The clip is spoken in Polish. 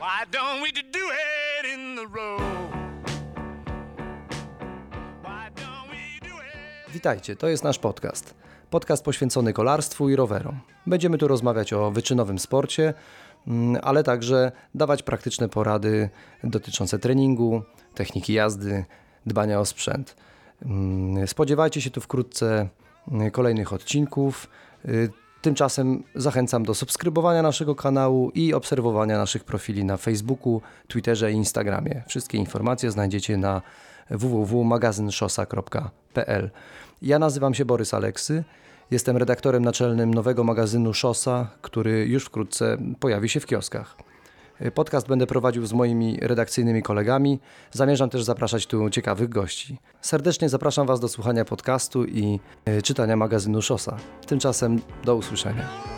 Why don't we do it in the road? Witajcie, to jest nasz podcast. Podcast poświęcony kolarstwu i rowerom. Będziemy tu rozmawiać o wyczynowym sporcie, mm, ale także dawać praktyczne porady dotyczące treningu, techniki jazdy, dbania o sprzęt. Mm, Spodziewajcie się tu wkrótce mm, kolejnych odcinków. Tymczasem zachęcam do subskrybowania naszego kanału i obserwowania naszych profili na Facebooku, Twitterze i Instagramie. Wszystkie informacje znajdziecie na www.magazynszosa.pl. Ja nazywam się Borys Aleksy. Jestem redaktorem naczelnym nowego magazynu Szosa, który już wkrótce pojawi się w kioskach. Podcast będę prowadził z moimi redakcyjnymi kolegami. Zamierzam też zapraszać tu ciekawych gości. Serdecznie zapraszam Was do słuchania podcastu i e, czytania magazynu Szosa. Tymczasem do usłyszenia.